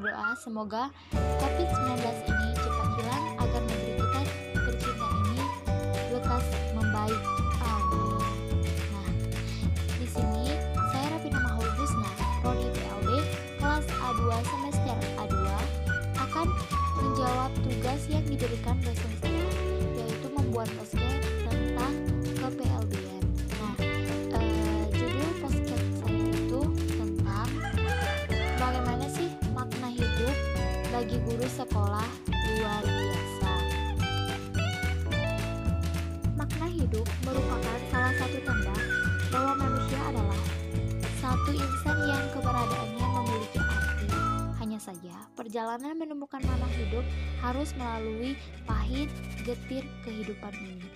berdoa. Semoga COVID-19 ini merupakan salah satu tanda bahwa manusia adalah satu insan yang keberadaannya memiliki arti. Hanya saja, perjalanan menemukan makna hidup harus melalui pahit getir kehidupan ini.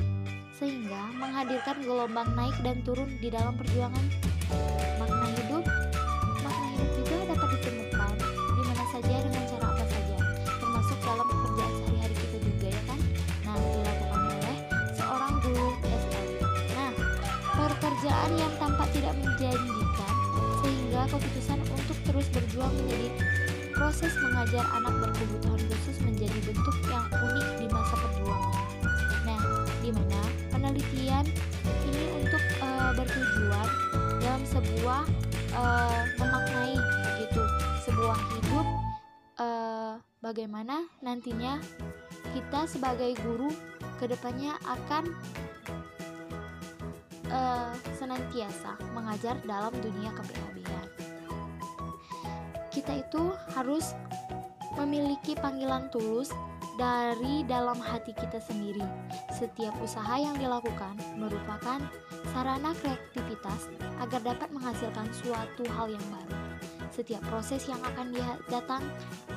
Sehingga menghadirkan gelombang naik dan turun di dalam perjuangan pekerjaan yang tampak tidak menjanjikan sehingga keputusan untuk terus berjuang menjadi proses mengajar anak berkebutuhan khusus menjadi bentuk yang unik di masa perjuangan. Nah, di mana penelitian ini untuk eh, bertujuan dalam sebuah eh, memaknai gitu sebuah hidup eh, bagaimana nantinya kita sebagai guru ke depannya akan eh, senantiasa mengajar dalam dunia kepribadian. Kita itu harus memiliki panggilan tulus dari dalam hati kita sendiri. Setiap usaha yang dilakukan merupakan sarana kreativitas agar dapat menghasilkan suatu hal yang baru. Setiap proses yang akan datang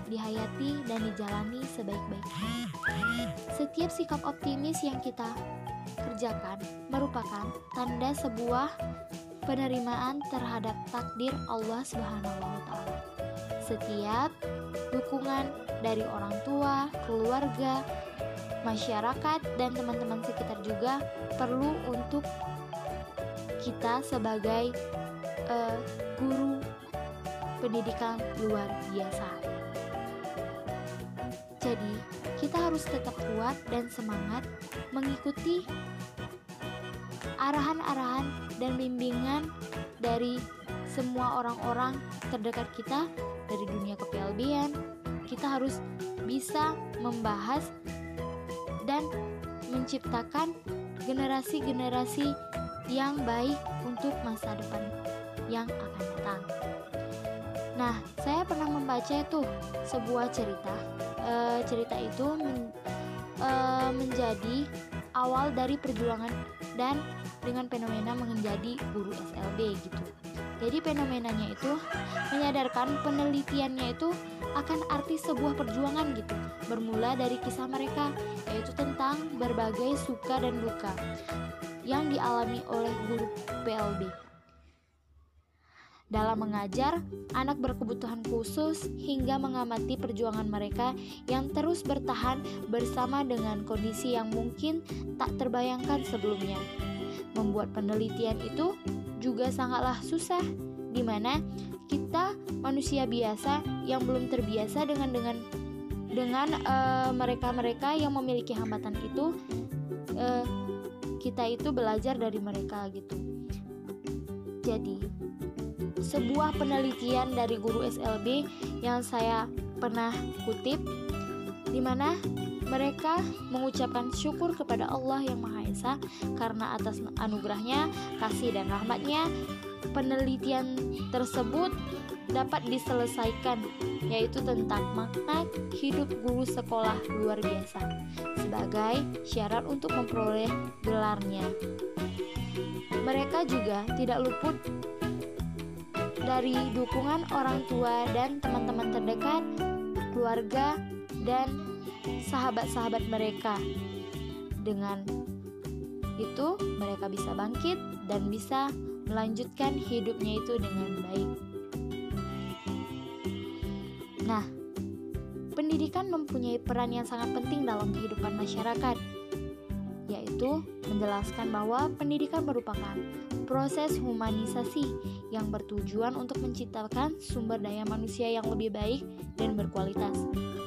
dihayati dan dijalani sebaik-baiknya. Setiap sikap optimis yang kita kerjakan merupakan tanda sebuah penerimaan terhadap takdir Allah Subhanahu wa taala. Setiap dukungan dari orang tua, keluarga, masyarakat dan teman-teman sekitar juga perlu untuk kita sebagai eh, guru pendidikan luar biasa. Jadi, kita harus tetap kuat dan semangat mengikuti arahan-arahan dan bimbingan dari semua orang-orang terdekat kita dari dunia kepelbian. Kita harus bisa membahas dan menciptakan generasi-generasi yang baik untuk masa depan yang akan datang. Nah, saya pernah membaca itu sebuah cerita. Eh, cerita itu men- eh, menjadi awal dari perjuangan dan dengan fenomena menjadi guru SLB gitu. Jadi fenomenanya itu menyadarkan penelitiannya itu akan arti sebuah perjuangan gitu. Bermula dari kisah mereka yaitu tentang berbagai suka dan duka yang dialami oleh guru PLB. Dalam mengajar anak berkebutuhan khusus hingga mengamati perjuangan mereka yang terus bertahan bersama dengan kondisi yang mungkin tak terbayangkan sebelumnya. Membuat penelitian itu juga sangatlah susah di mana kita manusia biasa yang belum terbiasa dengan dengan dengan eh, mereka-mereka yang memiliki hambatan itu eh, kita itu belajar dari mereka gitu. Jadi sebuah penelitian dari guru SLB yang saya pernah kutip di mana mereka mengucapkan syukur kepada Allah yang Maha Esa karena atas anugerahnya, kasih dan rahmatnya penelitian tersebut dapat diselesaikan yaitu tentang makna hidup guru sekolah luar biasa sebagai syarat untuk memperoleh gelarnya. Mereka juga tidak luput dari dukungan orang tua dan teman-teman terdekat, keluarga, dan sahabat-sahabat mereka. Dengan itu, mereka bisa bangkit dan bisa melanjutkan hidupnya itu dengan baik. Nah, pendidikan mempunyai peran yang sangat penting dalam kehidupan masyarakat, yaitu menjelaskan bahwa pendidikan merupakan proses humanisasi yang bertujuan untuk menciptakan sumber daya manusia yang lebih baik dan berkualitas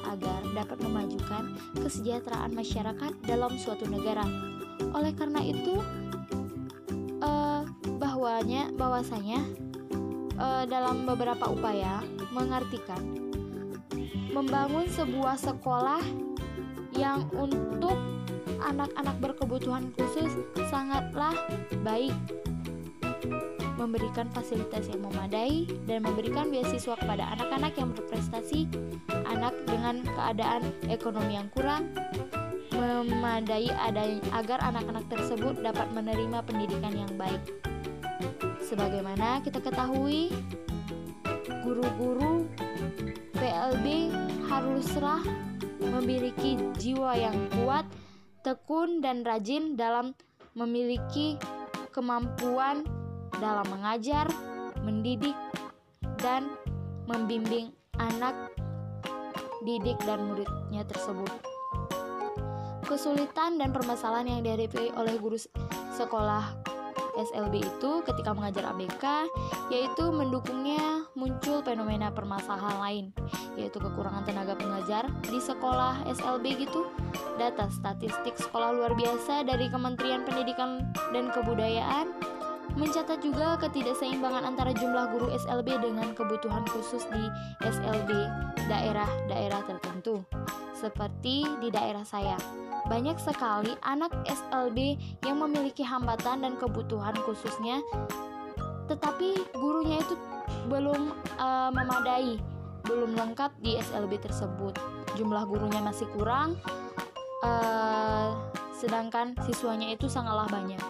agar dapat memajukan kesejahteraan masyarakat dalam suatu negara. Oleh karena itu, eh, bahwanya bahwasanya eh, dalam beberapa upaya mengartikan membangun sebuah sekolah yang untuk anak-anak berkebutuhan khusus sangatlah baik memberikan fasilitas yang memadai dan memberikan beasiswa kepada anak-anak yang berprestasi, anak dengan keadaan ekonomi yang kurang, memadai agar anak-anak tersebut dapat menerima pendidikan yang baik. Sebagaimana kita ketahui, guru-guru PLB haruslah memiliki jiwa yang kuat, tekun, dan rajin dalam memiliki kemampuan dalam mengajar, mendidik, dan membimbing anak didik dan muridnya tersebut. Kesulitan dan permasalahan yang dihadapi oleh guru sekolah SLB itu ketika mengajar ABK yaitu mendukungnya muncul fenomena permasalahan lain yaitu kekurangan tenaga pengajar di sekolah SLB gitu. Data statistik sekolah luar biasa dari Kementerian Pendidikan dan Kebudayaan mencatat juga ketidakseimbangan antara jumlah guru SLB dengan kebutuhan khusus di SLB daerah-daerah tertentu seperti di daerah saya banyak sekali anak SLB yang memiliki hambatan dan kebutuhan khususnya, tetapi gurunya itu belum uh, memadai, belum lengkap di SLB tersebut. Jumlah gurunya masih kurang, uh, sedangkan siswanya itu sangatlah banyak.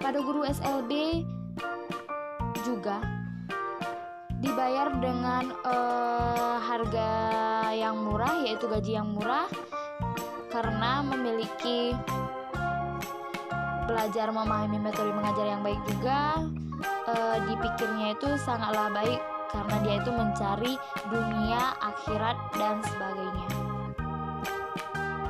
Pada guru SLB juga dibayar dengan uh, harga yang murah yaitu gaji yang murah karena memiliki belajar memahami metode mengajar yang baik juga. Uh, dipikirnya itu sangatlah baik karena dia itu mencari dunia akhirat dan sebagainya.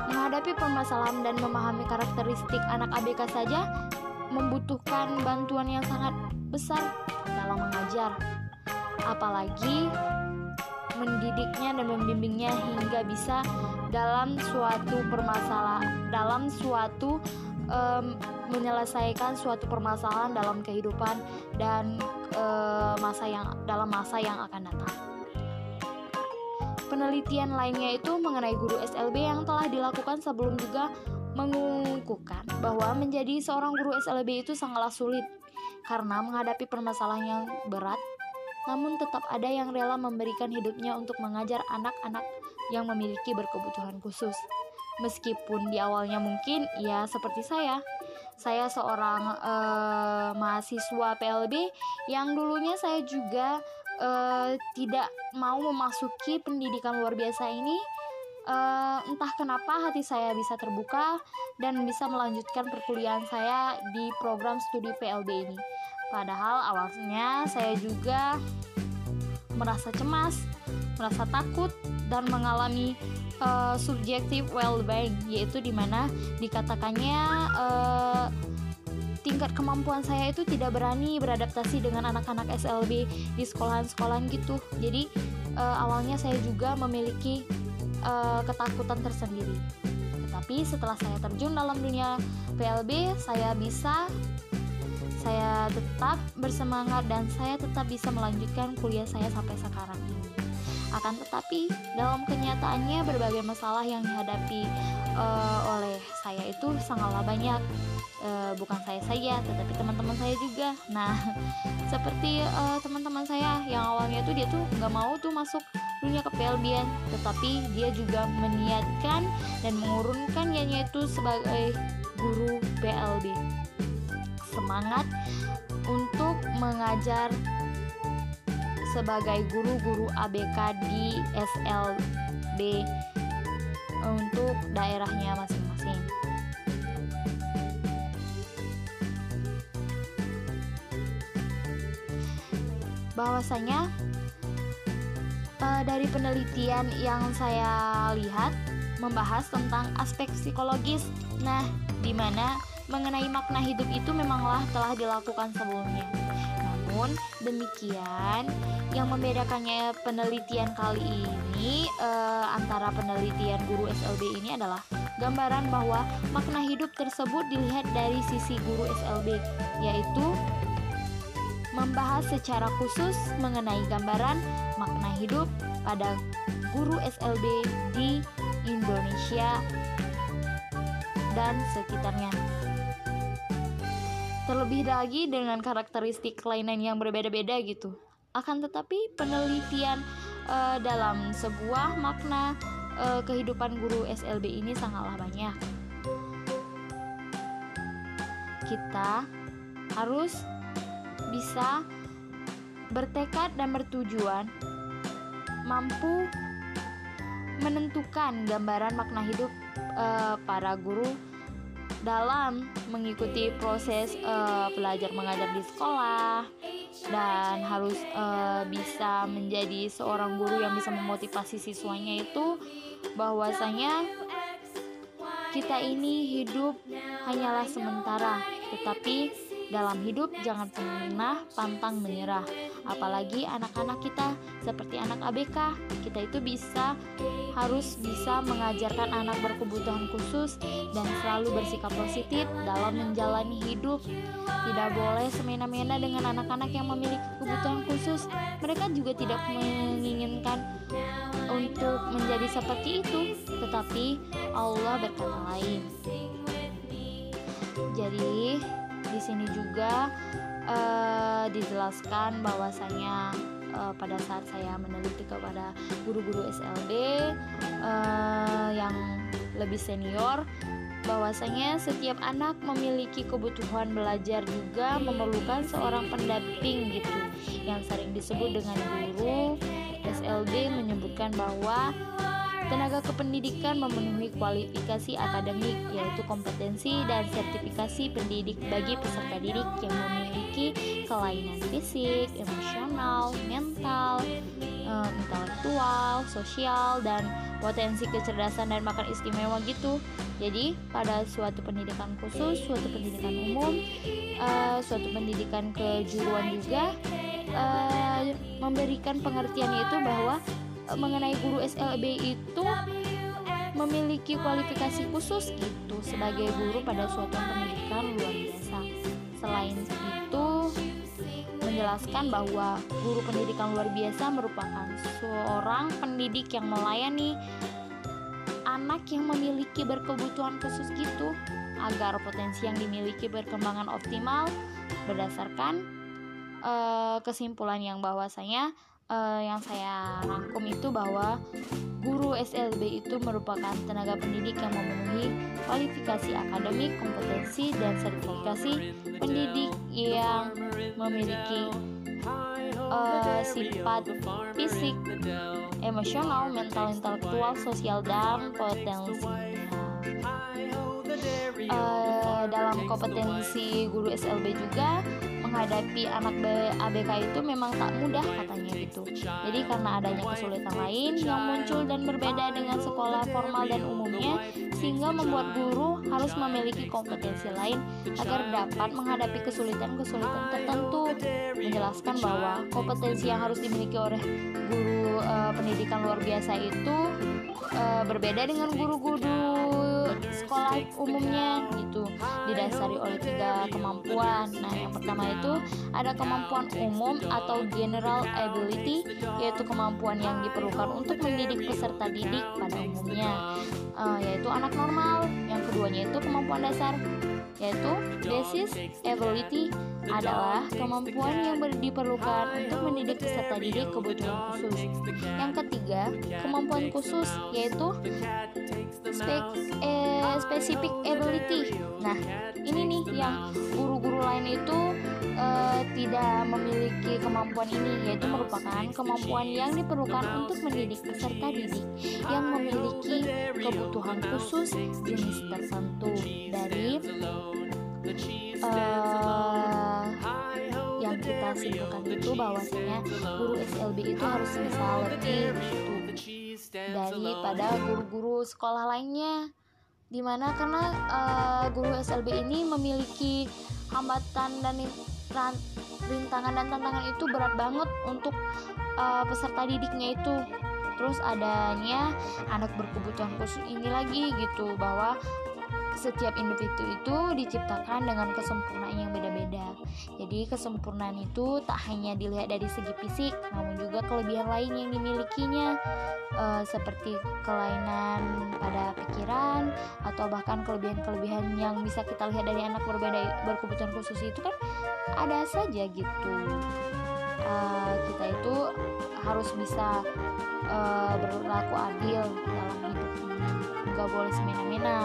Menghadapi permasalahan dan memahami karakteristik anak ABK saja membutuhkan bantuan yang sangat besar dalam mengajar apalagi mendidiknya dan membimbingnya hingga bisa dalam suatu permasalahan dalam suatu um, menyelesaikan suatu permasalahan dalam kehidupan dan uh, masa yang dalam masa yang akan datang. Penelitian lainnya itu mengenai guru SLB yang telah dilakukan sebelum juga mengukuhkan bahwa menjadi seorang guru SLB itu sangatlah sulit karena menghadapi permasalahan yang berat namun tetap ada yang rela memberikan hidupnya untuk mengajar anak-anak yang memiliki berkebutuhan khusus. Meskipun di awalnya mungkin ya seperti saya, saya seorang uh, mahasiswa PLB yang dulunya saya juga uh, tidak mau memasuki pendidikan luar biasa ini. Uh, entah kenapa hati saya bisa terbuka dan bisa melanjutkan perkuliahan saya di program studi PLB ini. Padahal awalnya saya juga merasa cemas, merasa takut, dan mengalami uh, subjective well-being, yaitu di mana dikatakannya uh, tingkat kemampuan saya itu tidak berani beradaptasi dengan anak-anak SLB di sekolahan-sekolahan gitu. Jadi uh, awalnya saya juga memiliki uh, ketakutan tersendiri. Tetapi setelah saya terjun dalam dunia PLB, saya bisa saya tetap bersemangat dan saya tetap bisa melanjutkan kuliah saya sampai sekarang ini. Akan tetapi, dalam kenyataannya berbagai masalah yang dihadapi uh, oleh saya itu sangatlah banyak. Uh, bukan saya saja, tetapi teman-teman saya juga. Nah, seperti uh, teman-teman saya yang awalnya itu dia tuh nggak mau tuh masuk dunia kepelbian, tetapi dia juga meniatkan dan mengurunkan yaitu sebagai guru PLB semangat untuk mengajar sebagai guru-guru ABK di SLB untuk daerahnya masing-masing. Bahwasanya uh, dari penelitian yang saya lihat membahas tentang aspek psikologis. Nah, di mana mengenai makna hidup itu memanglah telah dilakukan sebelumnya. Namun demikian, yang membedakannya penelitian kali ini eh, antara penelitian guru SLB ini adalah gambaran bahwa makna hidup tersebut dilihat dari sisi guru SLB, yaitu membahas secara khusus mengenai gambaran makna hidup pada guru SLB di Indonesia dan sekitarnya. Terlebih lagi dengan karakteristik kelainan yang berbeda-beda gitu. Akan tetapi penelitian uh, dalam sebuah makna uh, kehidupan guru SLB ini sangatlah banyak. Kita harus bisa bertekad dan bertujuan mampu menentukan gambaran makna hidup uh, para guru dalam mengikuti proses uh, belajar mengajar di sekolah dan harus uh, bisa menjadi seorang guru yang bisa memotivasi siswanya itu bahwasanya kita ini hidup hanyalah sementara tetapi dalam hidup jangan pernah pantang menyerah. Apalagi anak-anak kita seperti anak ABK, kita itu bisa harus bisa mengajarkan anak berkebutuhan khusus dan selalu bersikap positif dalam menjalani hidup. Tidak boleh semena-mena dengan anak-anak yang memiliki kebutuhan khusus. Mereka juga tidak menginginkan untuk menjadi seperti itu, tetapi Allah berkata lain. Jadi, di sini juga uh, dijelaskan bahwasanya uh, pada saat saya meneliti kepada guru-guru SLB uh, eh, yang lebih senior bahwasanya setiap anak memiliki kebutuhan belajar juga memerlukan seorang pendamping gitu. Yang sering disebut dengan guru SLB menyebutkan bahwa Tenaga kependidikan memenuhi kualifikasi akademik yaitu kompetensi dan sertifikasi pendidik bagi peserta didik yang memiliki kelainan fisik, emosional, mental, um, intelektual, sosial dan potensi kecerdasan dan makan istimewa gitu. Jadi pada suatu pendidikan khusus, suatu pendidikan umum, uh, suatu pendidikan kejuruan juga uh, memberikan pengertian itu bahwa mengenai guru SLB itu memiliki kualifikasi khusus gitu sebagai guru pada suatu pendidikan luar biasa. Selain itu menjelaskan bahwa guru pendidikan luar biasa merupakan seorang pendidik yang melayani anak yang memiliki berkebutuhan khusus gitu agar potensi yang dimiliki berkembangan optimal berdasarkan uh, kesimpulan yang bahwasanya uh, yang saya rangkum itu bahwa guru SLB itu merupakan tenaga pendidik yang memenuhi kualifikasi akademik, kompetensi, dan sertifikasi pendidik yang memiliki uh, sifat fisik, emosional, mental, intelektual, sosial, dan potensi. Kompetensi guru SLB juga menghadapi anak ABK itu memang tak mudah katanya gitu. Jadi karena adanya kesulitan lain yang muncul dan berbeda dengan sekolah formal dan umumnya sehingga membuat guru harus memiliki kompetensi lain agar dapat menghadapi kesulitan-kesulitan tertentu. Menjelaskan bahwa kompetensi yang harus dimiliki oleh guru uh, pendidikan luar biasa itu uh, berbeda dengan guru-guru sekolah umumnya gitu didasari oleh tiga kemampuan. Nah, yang pertama itu ada kemampuan umum atau general ability yaitu kemampuan yang diperlukan untuk mendidik peserta didik pada umumnya uh, yaitu anak normal. Yang keduanya itu kemampuan dasar yaitu basis ability adalah kemampuan yang diperlukan untuk mendidik peserta didik kebutuhan khusus. Yang ketiga, kemampuan khusus yaitu spek, eh, specific ability. Nah, ini nih yang guru-guru lain itu eh, tidak memiliki kemampuan ini yaitu merupakan kemampuan yang diperlukan untuk mendidik peserta didik yang memiliki kebutuhan khusus jenis tertentu dari uh, yang kita simpulkan itu bahwasanya guru SLB itu harus bisa lebih daripada guru-guru sekolah lainnya. Di mana karena uh, guru SLB ini memiliki hambatan dan rintangan dan tantangan itu berat banget untuk uh, peserta didiknya itu. Terus adanya anak berkebutuhan khusus ini lagi gitu bahwa setiap individu itu diciptakan dengan kesempurnaan yang beda-beda. Jadi kesempurnaan itu tak hanya dilihat dari segi fisik, namun juga kelebihan lain yang dimilikinya, e, seperti kelainan pada pikiran atau bahkan kelebihan-kelebihan yang bisa kita lihat dari anak berbeda berkebutuhan khusus itu kan ada saja gitu. E, kita itu harus bisa e, berlaku adil dalam hidup ini. Nggak boleh semena-mena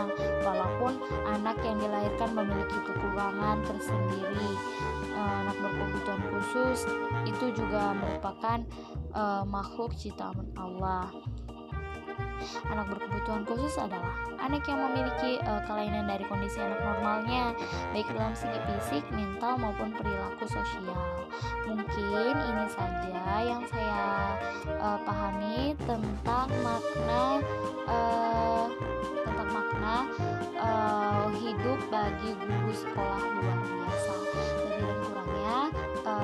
walaupun anak yang dilahirkan memiliki kekurangan tersendiri. Uh, anak berkebutuhan khusus itu juga merupakan uh, makhluk ciptaan Allah Anak berkebutuhan khusus adalah anak yang memiliki e, kelainan dari kondisi anak normalnya, baik dalam segi fisik, mental maupun perilaku sosial. Mungkin ini saja yang saya e, pahami tentang makna e, tentang makna e, hidup bagi guru sekolah luar biasa. Lebih dan kurangnya e,